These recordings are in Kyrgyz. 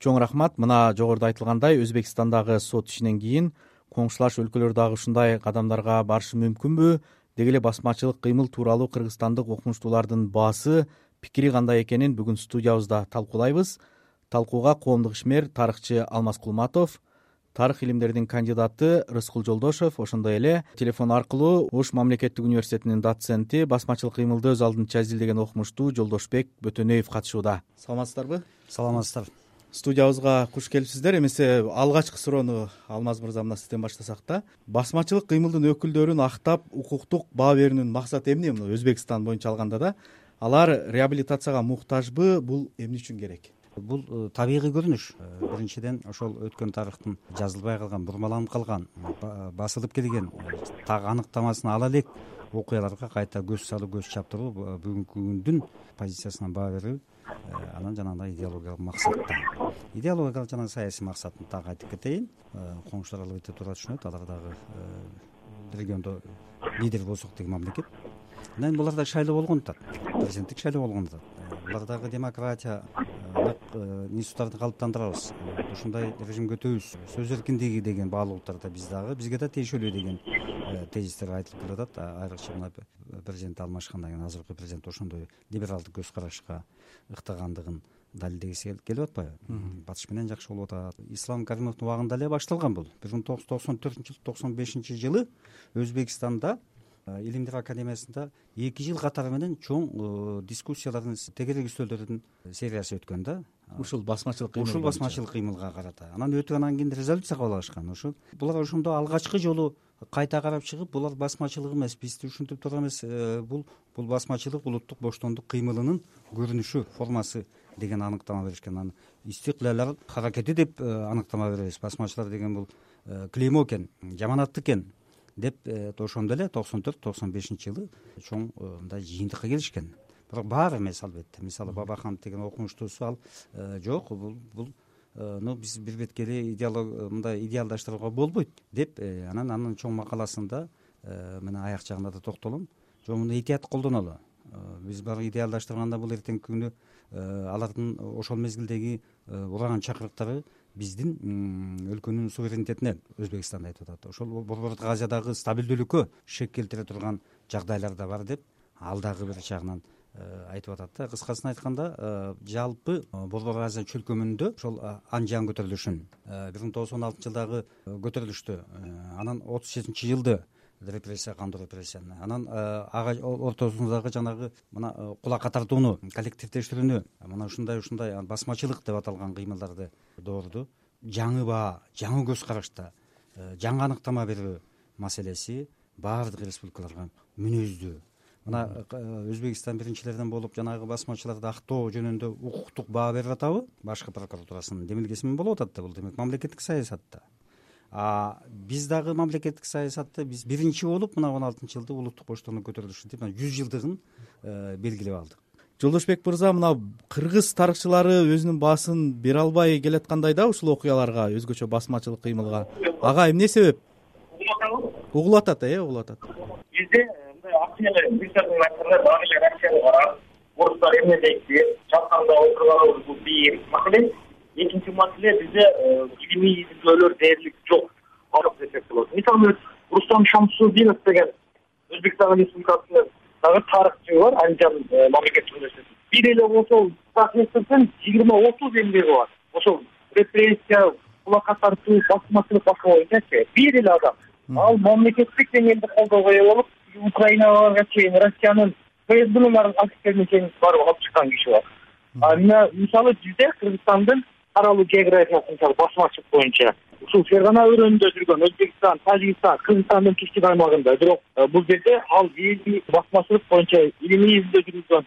чоң рахмат мына жогоруда айтылгандай өзбекстандагы сот ишинен кийин коңшулаш өлкөлөр дагы ушундай кадамдарга барышы мүмкүнбү? Деги эле басмачылык кыймыл тууралуу кыргызстандык окумуштуулардын баасы пикири кандай экенин бүгүн студиябызда талкуулайбыз. Талкууга коомдук ишмер тарыхчы алмаз кулматов тарых илимдеринин кандидаты рыскул жолдошев ошондой эле телефон аркылуу ош мамлекеттик университетинин доценти басмачылык кыймылды өз алдынча изилдеген окумуштуу жолдошбек бөтөнөев катышууда. Саламатсыздарбы? Саламатсыздар студиябызга куш келипсиздер эмесе алгачкы суроону алмаз мырза мына сизден баштасак да. Басмачылык кыймылдын өкүлдөрүн актап укуктук баа берүүнүн максаты эмне? Мына өзбекстан боюнча алганда да. Алар реабилитацияга муктажбы бул эмне үчүн керек? Бул э, табигый көрүнүш. Э, биринчиден ошол өткөн тарыхтын жазылбай калган бурмаланып калган басылып келген так аныктамасын ала элек окуяларга кайта көз салуу көз чаптыруу бүгүнкү күндүн позициясынан баа берүү Э, анан жанагындай идеологиялык максатта. Идеологиялык жана саясий максатын дагы айтып кетейин э, коңшулар албетте туура түшүнөт алар дагы э, региондо лидер болсок деген мамлекет. Анан кийин булар да шайлоо болгон атат президенттик шайлоо болгон атат булар дагы демократия институттарды калыптандырабыз. Ушундай режимге өтөбүз. Сөз эркиндиги деген баалуулуктар да биз дагы бизге да тиешелүү деген тезистер айтылып келатат айрыкча мына президент алмашкандан кийин азыркы президент ошондой либералдык көз карашка ыктагандыгын далилдегиси келип атпайбы? Батыш менен жакшы болуп атат. Ислам каримовдун убагында эле башталган бул. Бир миң тогуз жүз токсон төртүнчү токсон бешинчи жылы өзбекстанда илимдер академиясында эки жыл катары менен чоң э, дискуссиялардын тегерек үстөлдөрдүн сериясы өткөн да. Ушул басмачылык ушул басмачылык кыймылга карата. Анан өтүп анан кийин резолюция кабыл алышкан ошо булар ошондо алгачкы жолу кайта карап чыгып булар басмачылык эмес. Бизди ушинтип туруп эмес. Э, бул бул басмачылык улуттук боштондук кыймылынын көрүнүшү формасы деген аныктама беришкен. Анан истикляль аракети деп э, аныктама беребиз. Басмачылар деген бул э, клеймо экен жаман ат экен деп ошондо эле токсон төрт токсон бешинчи жылы чоң мындай жыйынтыкка келишкен. Бирок баары эмес албетте. Мисалы бабаханов деген окумуштуусу ал жок бул бул ну биз бир беткейлей идеолог мындай идеалдаштырууга болбойт деп э, анан анын чоң макаласында э, мына аяк жагында да токтолом. Жок муну этият колдонолу биз барып идеалдаштырганда бул эртеңки күнү алардын ошол мезгилдеги ураган чакырыктары биздин өлкөнүн суверенитетине өзбекстанды айтып атат. Ошол борбордук азиядагы стабилдүүлүккө шек келтире турган жагдайлар да бар деп ал дагы бир жагынан Э, айтып атат да. Кыскасын айтканда э, жалпы э, борбор азия чөлкөмүндө ошол анжан көтөрүлүшүн бир миң тогуз жүз он алтынчы жылдагы көтөрүлүштү. Анан отуз жетинчи жылды репрессия кандуу репрессияны. Анан ага ортосундагы жанагы мына кулакка тартууну коллективдештирүүнү мына ушундай ушундай басмачылык деп аталган кыймылдарды доорду. Жаңы баа жаңы көз карашта жаңы аныктама берүү маселеси баардык республикаларга мүнөздүү мына э, өзбекстан биринчилерден болуп жанагы басмачыларды актоо жөнүндө укуктук баа берип атабы башкы прокуратурасынын демилгеси менен болуп атат да бул демек мамлекеттик саясат да а биз дагы мамлекеттик саясатты биз биринчи болуп мына он алтынчы жылды улуттук боштондук көтөрүлүшүн мына жүз жылдыгын э, белгилеп алдык. Жолдошбек мырза мына кыргыз тарыхчылары өзүнүн баасын бере албай келаткандай да ушул окуяларга өзгөчө басмачылык кыймылга. Ага. Эмне себеп? Угулуп атат э угулуп атат мындай айтканда дагы эле россияга барат орустар эмне дейт окуп алабыз бул бир маселе экинчи маселе бизде э, илимий изилдөөлөр дээрлик жок. Десек болот. Мисалы рустам шамсудинов деген өзбекстан республикасынын дагы тарыхчы бар анжан э, мамлекеттик университети бир эле ошол профессордун жыйырма отуз эмгеги бар ошол репрессия кулакка тартуу басмачылык башка боюнчачы бир эле адам ал мамлекеттик деңгээлде колдоого ээ болуп украиналарга чейин россиянын фсбнын активтерине чейин барып алып чыккан киши бар. А мына мисалы бизде кыргызстандын таралуу географиясы мисалы басмачылык боюнча ушул фергана өрөөнүндө жүргөн өзбекстан тажикстан кыргызстандын түштүк аймагында бирок э, бул жерде ал элдий басмачылык боюнча илимий изилдөө жүргүзгөн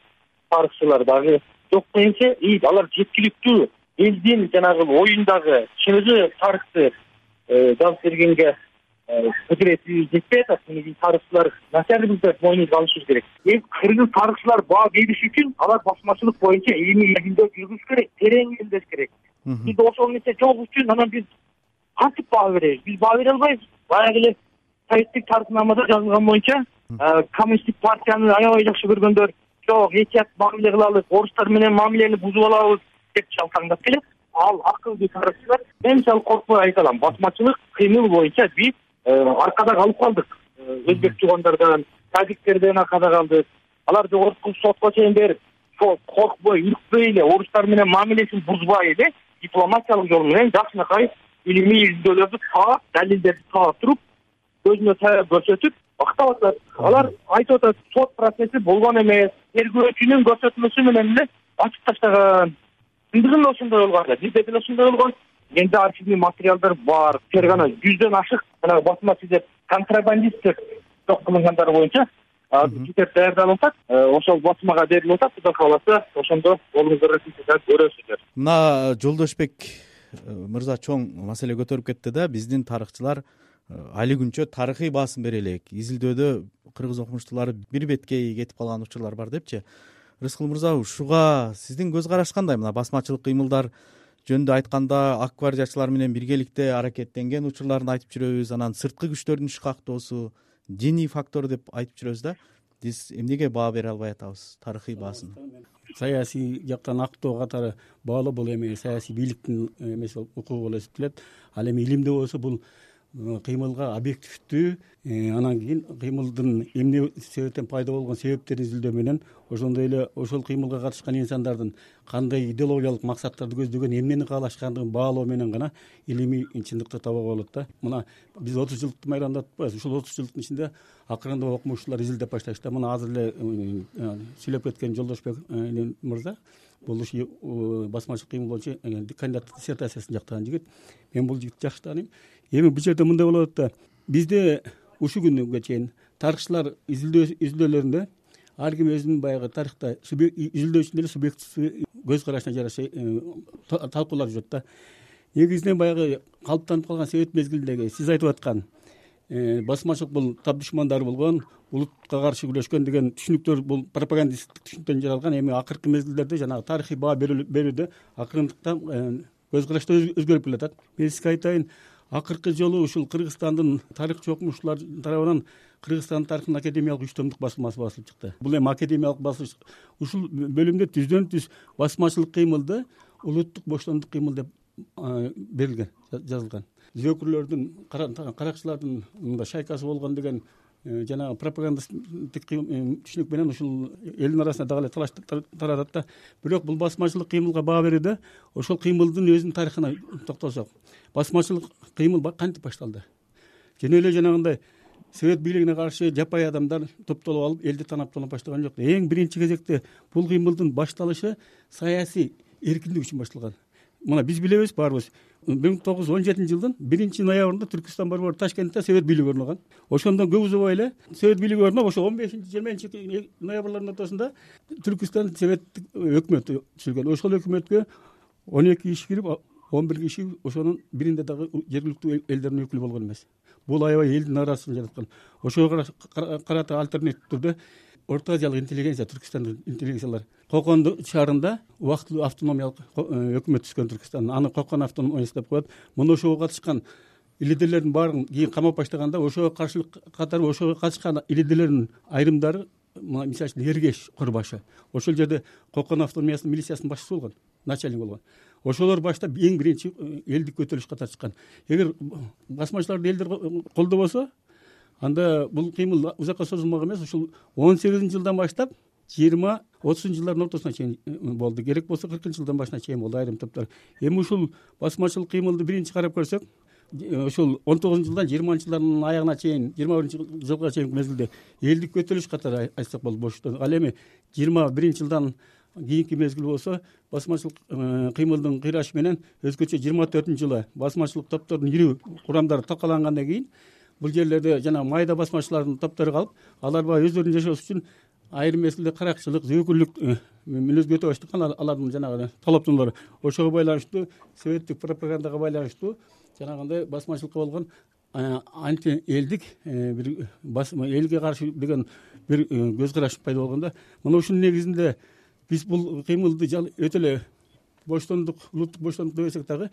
тарыхчылар дагы жок дегенче и алар жеткиликтүү элдин жанагы оюндагы чыныгы тарыхты э, жазып бергенге кудурети жетпей атат негизи тарыхчылар начарбыз деп мойнубузга алышыбыз керек. Эми кыргыз тарыхчылар баа бериш үчүн алар басмачылык боюнча илимий изилдөө жүргүзүш керек терең изилдеш керек. Бизде ошол нерсе жок үчүн анан биз кантип баа беребиз? Биз баа бере албайбыз. Баягы эле советтик тарыхнамада жазылган боюнча коммунисттик партияны аябай жакшы көргөндөр жок этият мамиле кылалы орустар менен мамилени бузуп алабыз деп шалтаңдап келет. Ал акылдуу тарыхчылар мен мисалы коркпой айта алам басмачылык кыймыл боюнча биз э, аркада калып калдык. Э, өзбек туугандардан тажиктерден аркада калдык. Алар жогорку сотко чейин берип коркпой үркпөй эле орустар менен мамилесин бузбай эле дипломатиялык жол менен жакшынакай илимий изилдөөлөрдү таап далилдерди таап туруп көзүнө таяп көрсөтүп актап атат. Алар айтып атат сот процесси болгон эмес тергөөчүнүн көрсөтмөсү менен эле ачып таштаган. Чындыгында ошондой болгон да бизде деле ошондой болгон менде архивный материалдар бар. Тер гана жүздөн ашык жанагы басмачы деп контрабандист деп топ кылынгандары боюнча читеп даярдалып атат э, ошол басмага берилип атат. Кудай кааласа ошондо колуңуздар көрөсүздөр мына жолдошбек э, мырза чоң маселе көтөрүп кетти да. Биздин тарыхчылар Э, али күнчө тарыхый баасан бере элек. Изилдөөдө кыргыз окумуштуулары бир беткей кетип калган учурлар бар депчи. Рыскул мырза ушуга сиздин көз караш кандай мына басмачылык кыймылдар жөнүндө айтканда ак гвардиячылар менен биргеликте аракеттенген учурларын айтып жүрөбүз. Анан сырткы күчтөрдүн ишкактоосу диний фактор деп айтып жүрөбүз да. Биз эмнеге баа бере албай атабыз тарыхый баасын? Саясий жактан актоо катары баалоо бул эми саясий бийликтин эмеси укугу болуп эсептелет. Ал эми илимде болсо бул кыймылга объективдүү э, анан кийин кыймылдын эмне себептен пайда болгон себептерин изилдөө менен ошондой эле ошол кыймылга катышкан инсандардын кандай идеологиялык максаттарды көздөгөн эмнени каалашкандыгын баалоо менен гана илимий чындыкты табууга болот да. Мына биз отуз жылдыкты майрамдап атпайбызбы ушул отуз жылдыктын ичинде акырындап окумуштуулар изилдеп башташты мына азыр эле э, сүйлөп кеткен жолдошбек э, мырза бул ушу басмачылык кыймыл боюнча кандидаттык диссертациясын жактаган жигит мен бул жигитти жакшы тааныйм эми бул жерде мындай болуп атат да бизде ушул күнгө чейин тарыхчылар изилдөөлөрүндө ар ким өзүнүн баягы тарыхта изилдөөчүнүн эле субъективдүү көз карашына жараша э, талкуулап жүрөт да. Негизинен баягы калыптанып калган совет мезгилиндеги сиз айтып аткан э, басмачылык бул тап душмандар болгон улутка каршы күрөшкөн деген түшүнүктөр бул пропагандисттик түшүнүктөн жаралган эми акыркы мезгилдерде жанагы тарыхый баа берүүдө акырындыктан э, көз караштар өзгөрүп келатат. Мен сизге айтайын акыркы жолу ушул кыргызстандын тарыхчы окумуштуулар тарабынан кыргызстандын тарыхынын академиялык үч томдук басылмасы басылып чыкты. Бул эми академиялык басылыш ушул бөлүмдө түздөн түз басмачылык кыймылды улуттук боштондук кыймыл деп берилген жазылган. Зөкүрлөрдүн каракчылардын мындай шайкасы болгон деген Э, жанагы пропагандисттик э, түшүнүк менен ушул элдин арасында дагы эле талаш таратат да. Бирок бул басмачылык кыймылга баа берүүдө ошол кыймылдын өзүнүн тарыхына токтолсок басмачылык кыймыл кантип башталды? Жөн эле жанагындай совет бийлигине каршы жапайы адамдар топтолуп алып элди танап тонап баштаган жок. Эң биринчи кезекте бул кыймылдын башталышы саясий эркиндик үчүн башталган мына биз билебиз баарыбыз. бир миң тогуз жүз он жетинчи жылдын биринчи ноябрында түркүстан борбору ташкентте совет бийлиги орногон ошондон көп узабай эле совет бийлиги орноп ошо он бешинчи жыйырманчы ноябрлардын ортосунда түркүстан советтик өкмөтү түзүлгөн ошол өкмөткө он эки киши кирип он бир киши ошонун биринде дагы жергиликтүү элдердин өкүлү болгон эмес. Бул аябай элдин нааразычылыгын жараткан ошого карата альтернатив түрдө орто азиялык интеллигенция түркүстандык интеллигенциялар кокон шаарында убактылуу автономиялык э, өкмөт түзгөн түркүстан аны кокон автономиясы деп коет. Мына ошого катышкан лидерлердин баарын кийин камап баштаганда ошого каршылык катары ошого катышкан лидерлердин айрымдары мисалы үчүн эргеш курбашы ошол жерде кокон автономиясынын милициясынын башчысы болгон начальник болгон. Ошолор баштап эң биринчи э, элдик көтөрүлүшкө катышкан эгер басмачыларды элдер колдобосо анда бул кыймыл узакка созулмак эмес. Ушул он сегизинчи жылдан баштап жыйырма отузунчу жылдардын ортосуна чейин э, болду. Керек болсо кыркынчы жылдан башына чейин болду айрым топтор. Эми ушул басмачылык кыймылды биринчи карап көрсөк э, ушул он тогузунчу жылдан жыйырманчы жылдардын аягына чейин жыйырма биринчи жылга чейинки мезгилде элдик көтөрүлүш катары айтсак болот ал эми жыйырма биринчи жылдан кийинки мезгил болсо басмачылык э, кыймылдын кыйрашы менен өзгөчө жыйырма төртүнчү жылы басмачылык топтордун ирүү курамдары талкалангандан кийин бул жерлерде жанагы майда басмачылардын топтору калып алар баягы өздөрүнүн жашоосу үчүн айрым мезгилде каракчылык зөөкүрлүк э, мүнөзгө өтө баштаган алардын жанагы талаптоолору ошого байланыштуу советтик пропагандага байланыштуу жанагындай басмачылыкка болгон э, антиэлдик э, бир элге каршы деген бир көз караш пайда болгон да мына ушунун негизинде биз бул кыймылды өтө эле боштондук улуттук боштондук дебесек дагы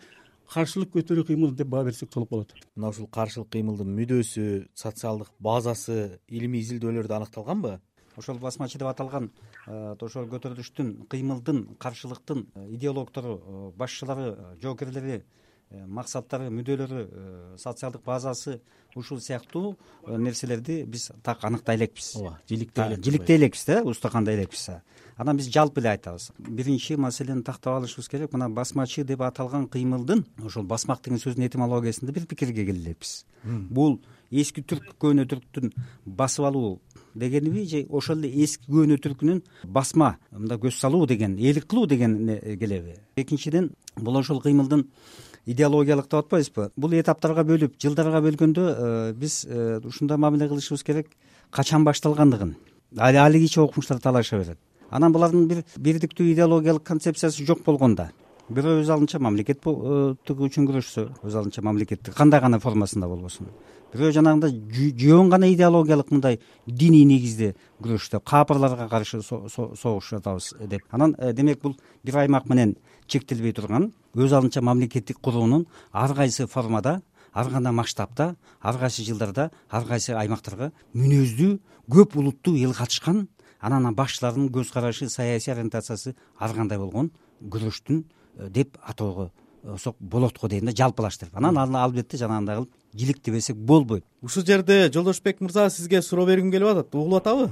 каршылык көтөрүү кыймыл деп баа берсек толук болот. Мына ушул каршылык кыймылдын мүдөөсү социалдык базасы илимий изилдөөлөрдө аныкталганбы ошол басмачы деп аталган ошол көтөрүлүштүн кыймылдын каршылыктын идеологтору башчылары жоокерлери Э, максаттары мүдөлөрү э, социалдык базасы ушул сыяктуу э, нерселерди биз так аныктай элекпиз. Ооба жиликтей элек жиликтей элекпиз да устакандай элекпиз анан биз жалпы эле айтабыз. Биринчи маселени тактап алышыбыз керек. Мына басмачы деп аталган кыймылдын ошол басмак деген сөздүн этимологиясында бир пикирге келе элекпиз. Бул эски түрк көөнө түрктүн басып алуу дегениби же ошол эле эски көөнө түркүнүн басма мындай көз салуу деген ээлик кылуу деген келеби. Экинчиден бул ошол кыймылдын идеологиялык деп атпайбызбы? Бул этаптарга бөлүп жылдарга бөлгөндө э, биз э, ушундай мамиле кылышыбыз керек качан башталгандыгын. Алигиче окумуштар талаша берет анан булардын бир бирдиктүү идеологиялык концепциясы жок болгондо бирөө өз алдынча мамлекеттиги үчүн күрөшсө өз алдынча мамлекеттик кандай гана формасында болбосун бирөө жанагындай жөн гана идеологиялык мындай диний негизде күрөштө каапырларга каршы согуш жатабыз деп. Анан э, демек бул бир аймак менен чектелбей турган өз алдынча мамлекеттик куруунун ар кайсы формада ар кандай масштабта ар кайсы жылдарда ар кайсы аймактарга мүнөздүү көп улуттуу эл катышкан анан башчылардын көз карашы саясий ориентациясы ар кандай болгон күрөштүн э, деп атоого болот го дейм да жалпылаштырып. Анан аны албетте жанагындай кылып жиликтебесек болбойт. Ушул жерде жолдошбек мырза сизге суроо бергим келип атат угулуп атабы?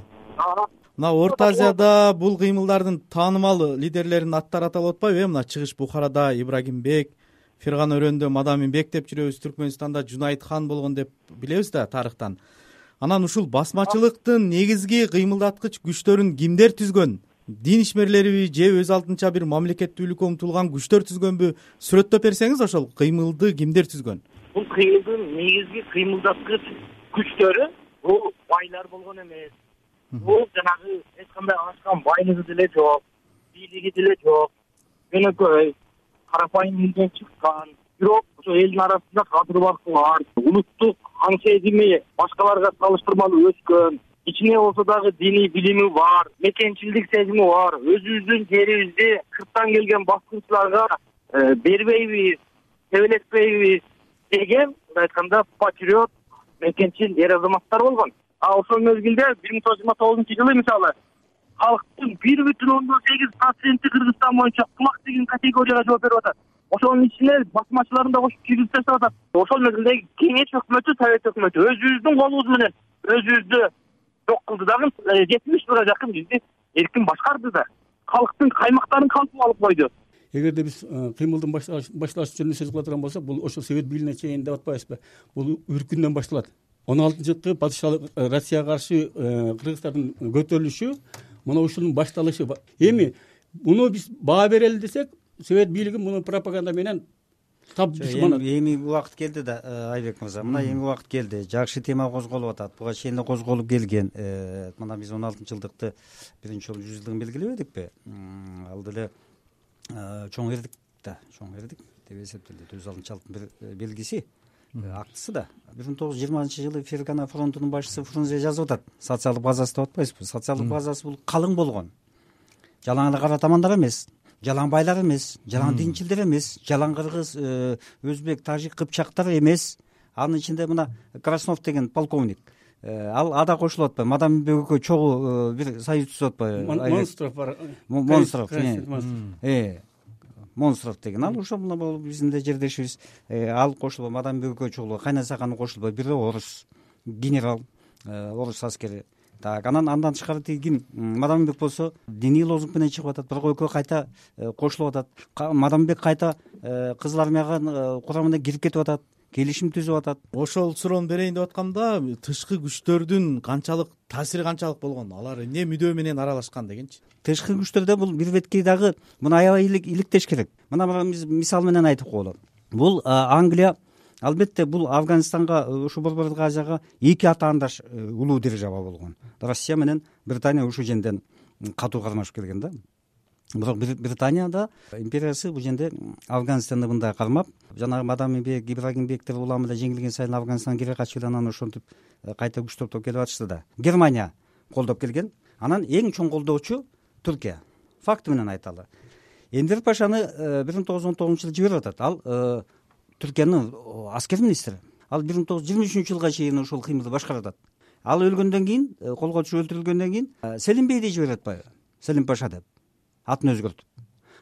Мына орто азияда бул кыймылдардын таанымал лидерлеринин аттары аталып атпайбы э? Мына чыгыш бухарада ибрагимбек фергана өрөөнүндө мадаминбек деп жүрөбүз түркмөнстанда жунайытхан болгон деп билебиз да тарыхтан. Анан ушул басмачылыктын негизги кыймылдаткыч күчтөрүн кимдер түзгөн дин ишмерлериби же өз алдынча бир мамлекеттүүлүккө умтулган күчтөр түзгөнбү сүрөттөп берсеңиз ошол кыймылды кимдер түзгөн? Бул кыймылдын негизги кыймылдаткыч күчтөрү бул байлар болгон эмес. Бул жанагы эч кандай ашкан байлыгы деле жок бийлиги деле жок. Жөнөкөй карапайым элден чыккан. Бирок ошо элдин арасында кадыр баркы бар улуттук аң сезими башкаларга салыштырмалуу өскөн ичине болсо дагы диний билими бар мекенчилдик сезими бар. Өзүбүздүн жерибизди сырттан келген баскынчыларга э, бербейбиз тебелетпейбиз деген мындай айтканда патриот мекенчил эр азаматтар болгон. А ошол мезгилде бир миң тогуз жүз жыйырма тогузунчу жылы мисалы калктын бир бүтүн ондон сегиз проценти кыргызстан боюнча кулак деген категорияга жооп берип атат. Ошонун ичине басмачыларын да кошуп киргизип таштап атат. Ошол мезгилдеги кеңеш өкмөтү совет өкмөтү. Өзүбүздүн колубуз менен өзүбүздү жок кылды дагы э, жетимиш жылга жакын бизди эркин башкарды да калктын каймактарын калтырып алып койду. Эгерде биз э, кыймылдын башталышы жөнүндө сөз кыла турган болсок бул ошол совет бийлигине чейин деп атпайбызбы? Бул үркүндөн башталат. Он алтынчы жылкы падышалык э, россияга каршы кыргыздардын көтөрүлүшү мына ушунун башталышы эми муну биз баа берели десек совет бийлиги муну пропаганда менен тап душман эми убакыт келди да э, айбек мырза. Мына эми убакыт келди. Жакшы тема козголуп атат. Буга чейин эле козголуп келген. Мына биз он алтынчы жылдыкты биринчи жолу жүз жылдыгын белгилебедикпи ал деле чоң эрдик да чоң эрдик деп эсептелет өз алдынча алты бир белгиси. Актысы да. Бир миң тогуз жүз жыйырманчы жылы фергана фронтунун башчысы фрунзе жазып атат. Социалдык базасы деп атпайбызбы? Социалдык базасы бул калың болгон. Жалаң эле кара тамандар эмес жалаң байлар эмес жалаң динчилдер эмес жалаң кыргыз э, өзбек тажик кыпчактар эмес. Анын ичинде мына краснов деген полковник э, ал ада кошулуп атпайбы мадаминбек экөө чогуу э, бир союз түзүп атпайбы монстров бар монстров монстров. Деген. Ал ошол бул биздин эле жердешибиз ал кошулбайбы мадамбек экөө чогулубайбы кайнай саканы кошулбайбы бирөө орус генерал орус аскери так анан андан тышкары тиги ким мадамбек болсо диний лозунг менен чыгып атат бирок экөө кайта э, кошулуп атат. Мадамбек кайта кызыл армияга курамына кирип кетип атат келишим түзүп атат. Ошол суроону берейин деп аткам да тышкы күчтөрдүн канчалык таасири канчалык болгон алар эмне мүдөө менен аралашкан дегенчи. Тышкы күчтөрдө бул бир беткей дагы муну аябай иликтеш керек. Мына биз мисал менен айтып коелу бул англия албетте бул афганистанга ушу борбордук азияга эки атаандаш э, улуу держава болгон. Россия менен британия ушул жерден катуу кармашып келген да. Бирок британияда империясы бул жерде афганистанды мындай кармап жанагы мадаминбек ибрагимбектер улам эле жеңилген сайын афганистанга кире качып эле анан ошентип э, кайта күч топтоп келип атышты да. Германия колдоп келген. Анан эң чоң колдоочу туркия факты менен айталы. Энвер пашаны э, бир миң тогуз жүз он тогузунчу жылы жиберип атат. Ал э, түркиянын аскер министри. Ал бир миң тогуз жүз жыйырма үчүнчү жылга чейин ушул кыймылды башкарып атат ал өлгөндөн кийин колго түшүп өлтүрүлгөндөн кийин селимбей деп жиберет атпайбы селим паша деп. Атын өзгөртүп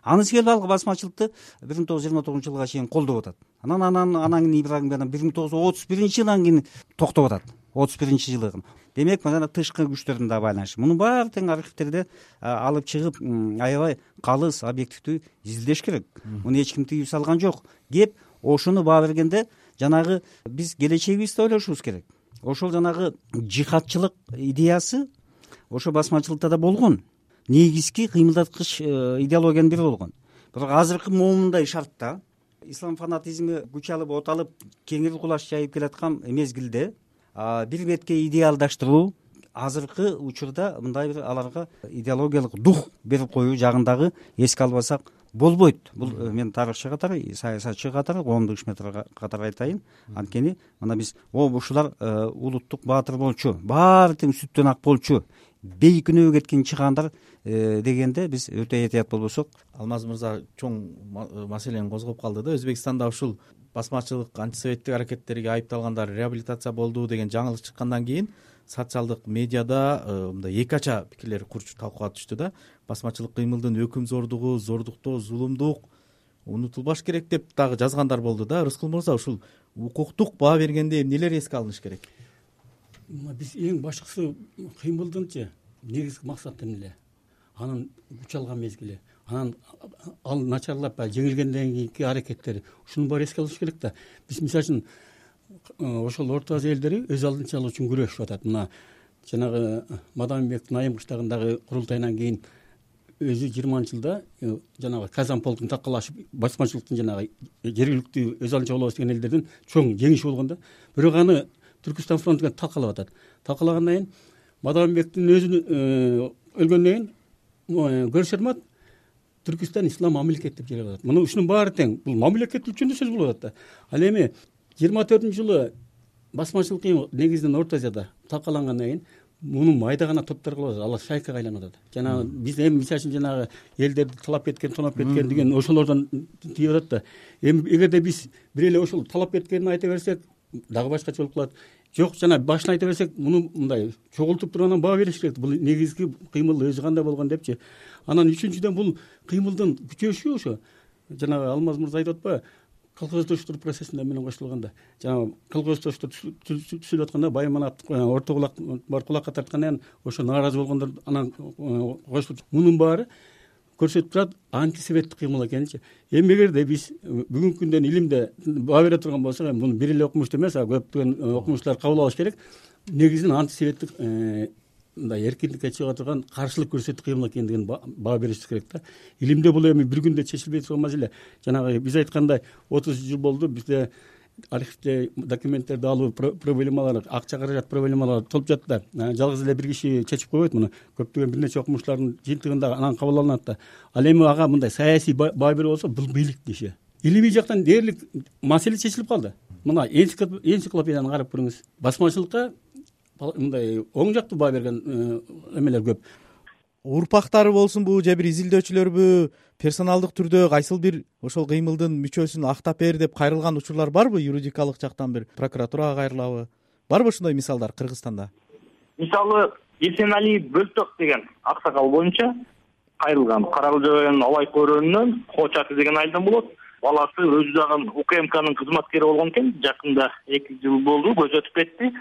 анысы келип ал басмачылыкты бир миң тогуз жүз жыйырма тогузунчу жылга чейин колдоп атат. Анан анан анан кийин ибрагим бир миң тогуз жүз отуз биринчи жылдан кийин токтоп атат. Отуз биринчи жылы демек мына тышкы күчтөрдүн да байланышы. Мунун баары тең архивтерде алып чыгып аябай калыс объективдүү изилдеш керек. Муну эч ким тыюу салган жок. Кеп ошону баа бергенде жанагы биз келечегибизди ойлошубуз керек. Ошол жанагы жихадчылык идеясы ошо басмачылыкта да болгон. Негизги кыймылдаткыч э, идеологиянын бири болгон. Бирок азыркы момундай шартта ислам фанатизми күч алып от алып кеңири кулаш жайып келаткан мезгилде бир бетке идеалдаштыруу азыркы учурда мындай бир аларга идеологиялык дух берип коюу жагын дагы эске албасак болбойт. Бул э, мен тарыхчы катары саясатчы катары коомдук ишмер катары айтайын. Анткени мына биз о ушулар э, улуттук баатыр болчу баары тең сүттөн ак болчу бейкүнөө кеткен чыгаандар э, дегенде биз өтө этият болбосок. Алмаз мырза чоң маселени козгоп калды да. Өзбекстанда ушул басмачылык антисоветтик аракеттерге айыпталгандар реабилитация болду деген жаңылык чыккандан кийин социалдык медиада мындай эки ача пикирлер талкууга түштү да басмачылык кыймылдын өкүм зордугу зордуктоо зулумдук унутулбаш керек деп дагы жазгандар болду да. Рыскул мырза ушул укуктук баа бергенде эмнелер эске алыныш керек? Биз эң башкысы кыймылдынчы негизги максаты эмне анын күч алган мезгили анан ал начарлап баягы жеңилгенден кийинки аракеттери ушунун баары эске алыш керек да. Биз мисалы үчүн э, ошол орто азия элдери өз алдынчалык үчүн күрөшүп атат. Мына жанагы мадамбектин айым кыштагындагы курултайынан кийин өзү жыйырманчы жылда э, жанагы казанполктун такалашып басмачылыктын жанагы жергиликтүү өз алдынча болобуз деген элдердин чоң жеңиши болгон да бирок аны түркүстан фронту талкалап атат. Талкалагандан кийин мадамбектин өзү өлгөндөн кийин көршөрмат түркүстан ислам мамлекет деп жарыялап атат. Мына ушунун баары тең. Бул мамлекеттик үчүн да сөз болуп атат да. Ал эми жыйырма төртүнчү жылы басмачылык негизинен орто азияда талкалангандан кийин муну майда гана топтор кылып атат алар шайкага айланып атат жанагы биз эми мисалы үчүн жанагы элдерди талап кеткен тоноп кеткен деген ошолордон тийип атат да. Эми эгерде биз бир эле ошол талап кеткенин айта берсек дагы башкача болуп калат. Жок жана башын айта берсек муну мындай чогултуп туруп анан баа бериш керек. Бул негизги кыймыл өзү кандай болгон депчи. Анан үчүнчүдөн бул кыймылдын күчөшү ошо. Жанагы алмаз мырза айтып атпайбы процессине менен кошулганда жанагы колхоздоштур түзүлүп атканда байманат орто кулак бар кулакка тарткандан кийин ошо нааразы болгондор анан э, кошулуп мунун баары көрсөтүп турат антисоветтик кыймыл экенинчи эми эгерде биз бүгүнкү күндөн илимде баа бере турган болсок эми муну бир эле окумуштуу эмес а көптөгөн э, окумуштуулар кабыл алыш керек. Негизинен антисоветтик э, мындай эркиндикке чыга турган каршылык көрсөтүү кыймыл экендигин баа беришибиз керек да. Илимде бул эми бир күндө чечилбей турган маселе. Жанагы биз айткандай отуз жыл болду бизде архивде документтерди алуу проблемалар акча каражат проблемалар толуп жатты. Да жалгыз эле бир киши чечип койбойт муну көптөгөн бир нече окумуштуулардын жыйынтыгында анан кабыл алынат да. Ал эми ага мындай саясий баа берүү болсо бул бийликтин иши илимий жактан дээрлик маселе чечилип калды. Мына энциклопедияны карап көрүңүз. Басмачылыкка мындай оң жактуу баа берген э, эмелер көп. Урпактары болсунбу же бир изилдөөчүлөрбү персоналдык түрдө кайсыл бир ошол кыймылдын мүчөсүн актап бер деп кайрылган учурлар барбы юридикалык жактан бир прокуратурага кайрылабы? Барбы ошондой мисалдар кыргызстанда? Мисалы эсеналиев бөлтөк деген аксакал боюнча кайрылган. Кара кылжабайдын абай көөрөнүнөн кооч аты деген айылдан болот. Баласы өзү дагы укмкнын кызматкери болгон экен. Жакында эки жыл болду көзү өтүп кетти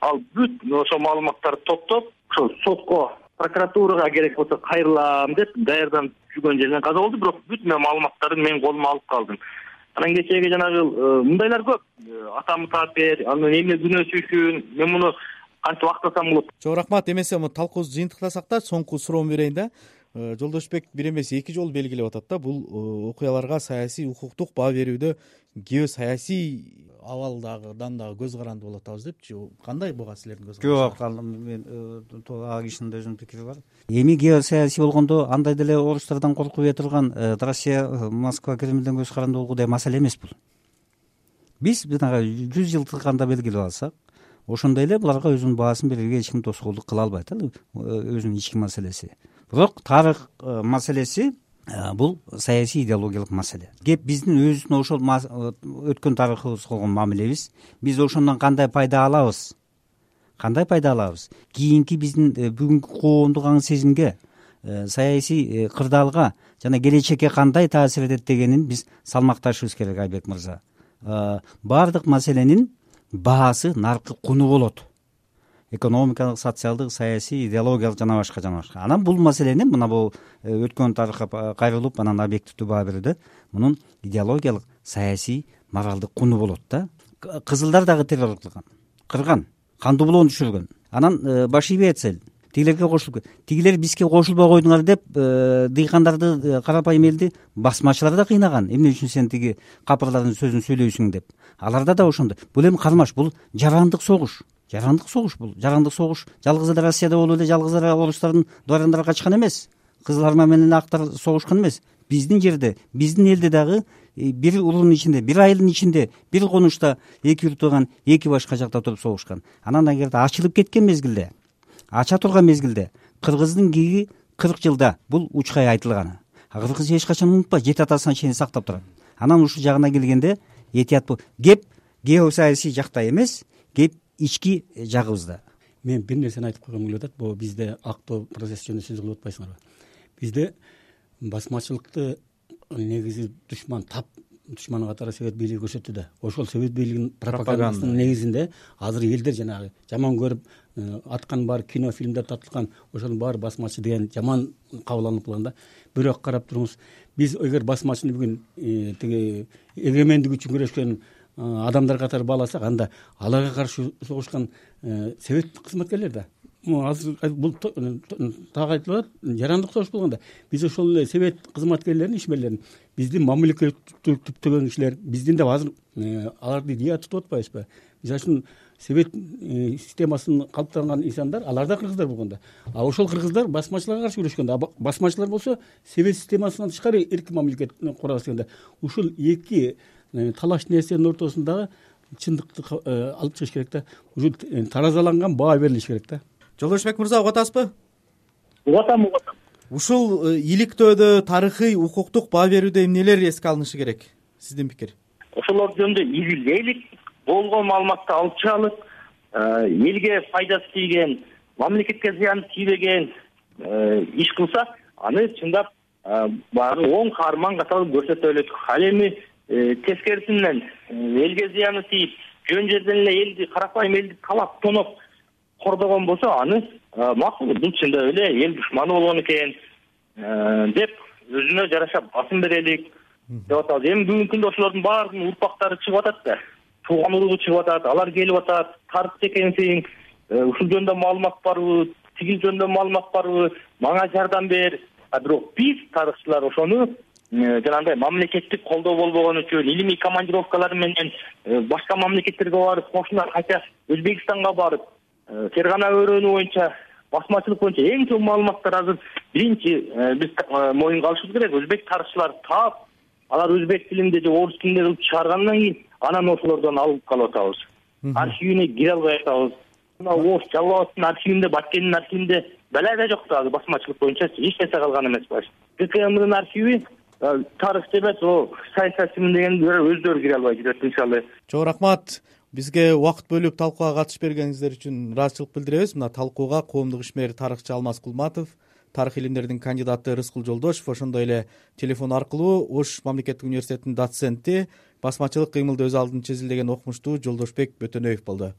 ал бүт ошол маалыматтарды топтоп ошол сотко прокуратурага керек болсо кайрылам деп даярданып жүргөн жеринен каза болду бирок бүт маалыматтарды мен колума алып калдым. Анан кечээги жанагы э, мындайлар көп. Э, атамы таап бер анан эмне күнөөсү үчүн мен муну кантип актасам болот. Чоң рахмат. Эмесе талкуубузду жыйынтыктасак да соңку суроомду берейин да. Э, жолдошбек бир эмес эки жолу белгилеп атат да бул окуяларга саясий укуктук баа берүүдө геосаясий абалдагыдан дагы көз каранды болуп атабыз депчи кандай буга силердин көз жок ал мен э, ал кишинин да өзүнүн пикири бар. Эми геосаясий болгондо андай деле орустардан коркуп турган э, россия э, москва кремлден көз каранды болгудай маселе эмес бул. Биз жүз жылтырканда белгилеп алсак ошондой эле буларга өзүнүн баасын берүүгө эч ким тоскоолдук кыла албайт э өзүнүн ички маселеси. Бирок тарых маселеси бул саясий идеологиялык маселе. Кеп биздин өзүбүздүн ошол өткөн тарыхыбыз болгон мамилебиз биз ошондон кандай пайда алабыз? Кандай пайда алабыз? Кийинки биздин э, бүгүнкү коомдук аң сезимге э, саясий кырдаалга жана келечекке кандай таасир этет дегенин биз салмакташыбыз керек айбек мырза. Баардык маселенин баасы наркы куну болот экономикалык социалдык саясий идеологиялык жана башка жана башка. Анан бул маселени мына бул э, өткөн тарыхка кайрылып анан объективдүү баа берүүдө мунун идеологиялык саясий моралдык куну болот да. Кызылдар дагы террор кылган кырган кандуу булоону түшүргөн. Анан э, баш атса тигилерге кошулуп тигилер бизге кошулбой койдуңар деп э, дыйкандарды карапайым элди басмачылар да кыйнаган. Эмне үчүн сен тиги капырлардын сөзүн сүйлөйсүң деп. Аларда да ошондой. Бул эми кармаш бул жарандык согуш жарандык согуш бул. Жарандык согуш жалгыз эле россияда болуп эле жалгыз эле орустардын дворяндары качкан эмес. Кызыл арма менен актар согушкан эмес. Биздин жерде биздин элде дагы э, бир улуунун ичинде бир айылдын ичинде бир конучта эки бир тууган эки баш качакта туруп согушкан. Анан эгерде ачылып кеткен мезгилде ача турган мезгилде кыргыздын киги кырк жылда бул учкай айтылган кыргыз эч качан унутпайт жети атасына чейин сактап турат. Анан ушул жагына келгенде этият кеп геосаясий жакта эмес кеп ички жагыбызда. Мен бир нерсени айтып койгум келип атат. Могу бизде актоо процесс жөнүндө сөз кылып атпайсыңарбы бизде басмачылыкты негизи душман тап душман катары совет бийлиги көрсөттү да. Ошол совет бийлигинин пропагандасынын негизинде азыр элдер жанагы жаман көрүп э, атканын баары кино фильмдер тартылган ошонун баары басмачы деген жаман кабыл алынып калган да. Бирок карап туруңуз биз эгер басмачыны бүгүн э, тиги эгемендик үчүн күрөшкөн адамдар катары бааласак анда аларга каршы согушкан э, совет кызматкерлер да. Азыр бул так айтылып атат жарандык согуш болгон да. Биз ошол эле совет кызматкерлерин ишмерлерин биздин мамлекеттүүлүктөгөн кишилер биздин деп азыр э, аларды дия тутуп атпайбызбы? Мисалы үчүн совет э, системасын калыптанган инсандар алар да кыргыздар болгон да. А ошол кыргыздар басмачыларга каршы күрөшкөн басмачылар болсо совет системасынан тышкары эркин мамлекет курабыз деген да. Ушул эки Э, талаш нерсенин ортосундагы чындыкты э, алып чыгыш керек да. Уже э, таразаланган баа берилиш керек да. Жолдошбек мырза угуп атасызбы угуп атам угуп атам ушул иликтөөдө тарыхый укуктук баа берүүдө эмнелер эске алынышы керек? Сиздин пикир. Ошолор жөнүндө изилдейлик болгон маалыматты алып чыгалык элге пайдасы тийген мамлекетке зыяны тийбеген иш кылса аны чындап баягы оң каарман катары көрсөтө элек ал эми Э, тескерисин менен э, элге зыяны тийип жөн жерден эле элди карапайым элди талап тоноп кордогон болсо аны э, макул бул чындап эле эл душманы болгон экен деп өзүнө жараша басым берелик. Деп атабыз. Эми бүгүнкү күндө ошолордун баарынын урпактары чыгып атат да. Тууган уругу чыгып атат алар келип атат тарыхчы экенсиң ушул жөнүндө маалымат барбы тигил жөнүндө маалымат барбы мага жардам бер. А бирок биз тарыхчылар ошону жанагындай мамлекеттик колдоо болбогон үчүн илимий командировкалар менен э, башка мамлекеттерге барып кошуна кайта өзбекстанга барып э, фергана өрөөнү боюнча басмачылык боюнча эң чоң маалыматтар азыр биринчи биз моюнга алышыбыз керек. Өзбек тарыхчылары таап алар өзбек тилинде же орус тилинде кылып чыгаргандан кийин анан ошолордон алып калып атабыз архивине кире албай атабыз. Мына ош жалал абадтын архивинде баткендин архивинде балай да жок да азыр басмачылык боюнча эч нерсе калган эмес гкмдын архиви тарыхчы эмес саясатчымын дегендер өздөрү кире албай жүрөт мисалы чоң рахмат. Бизге убакыт бөлүп талкууга катышып бергениңиздер үчүн ыраазычылык билдиребиз. Мына талкууга коомдук ишмер тарыхчы алмаз кулматов тарых илимдеринин кандидаты рыскул жолдошев ошондой эле телефон аркылуу ош мамлекеттик университетинин доценти басмачылык кыймылды өз алдынча изилдеген окумуштуу жолдошбек бөтөнөев болду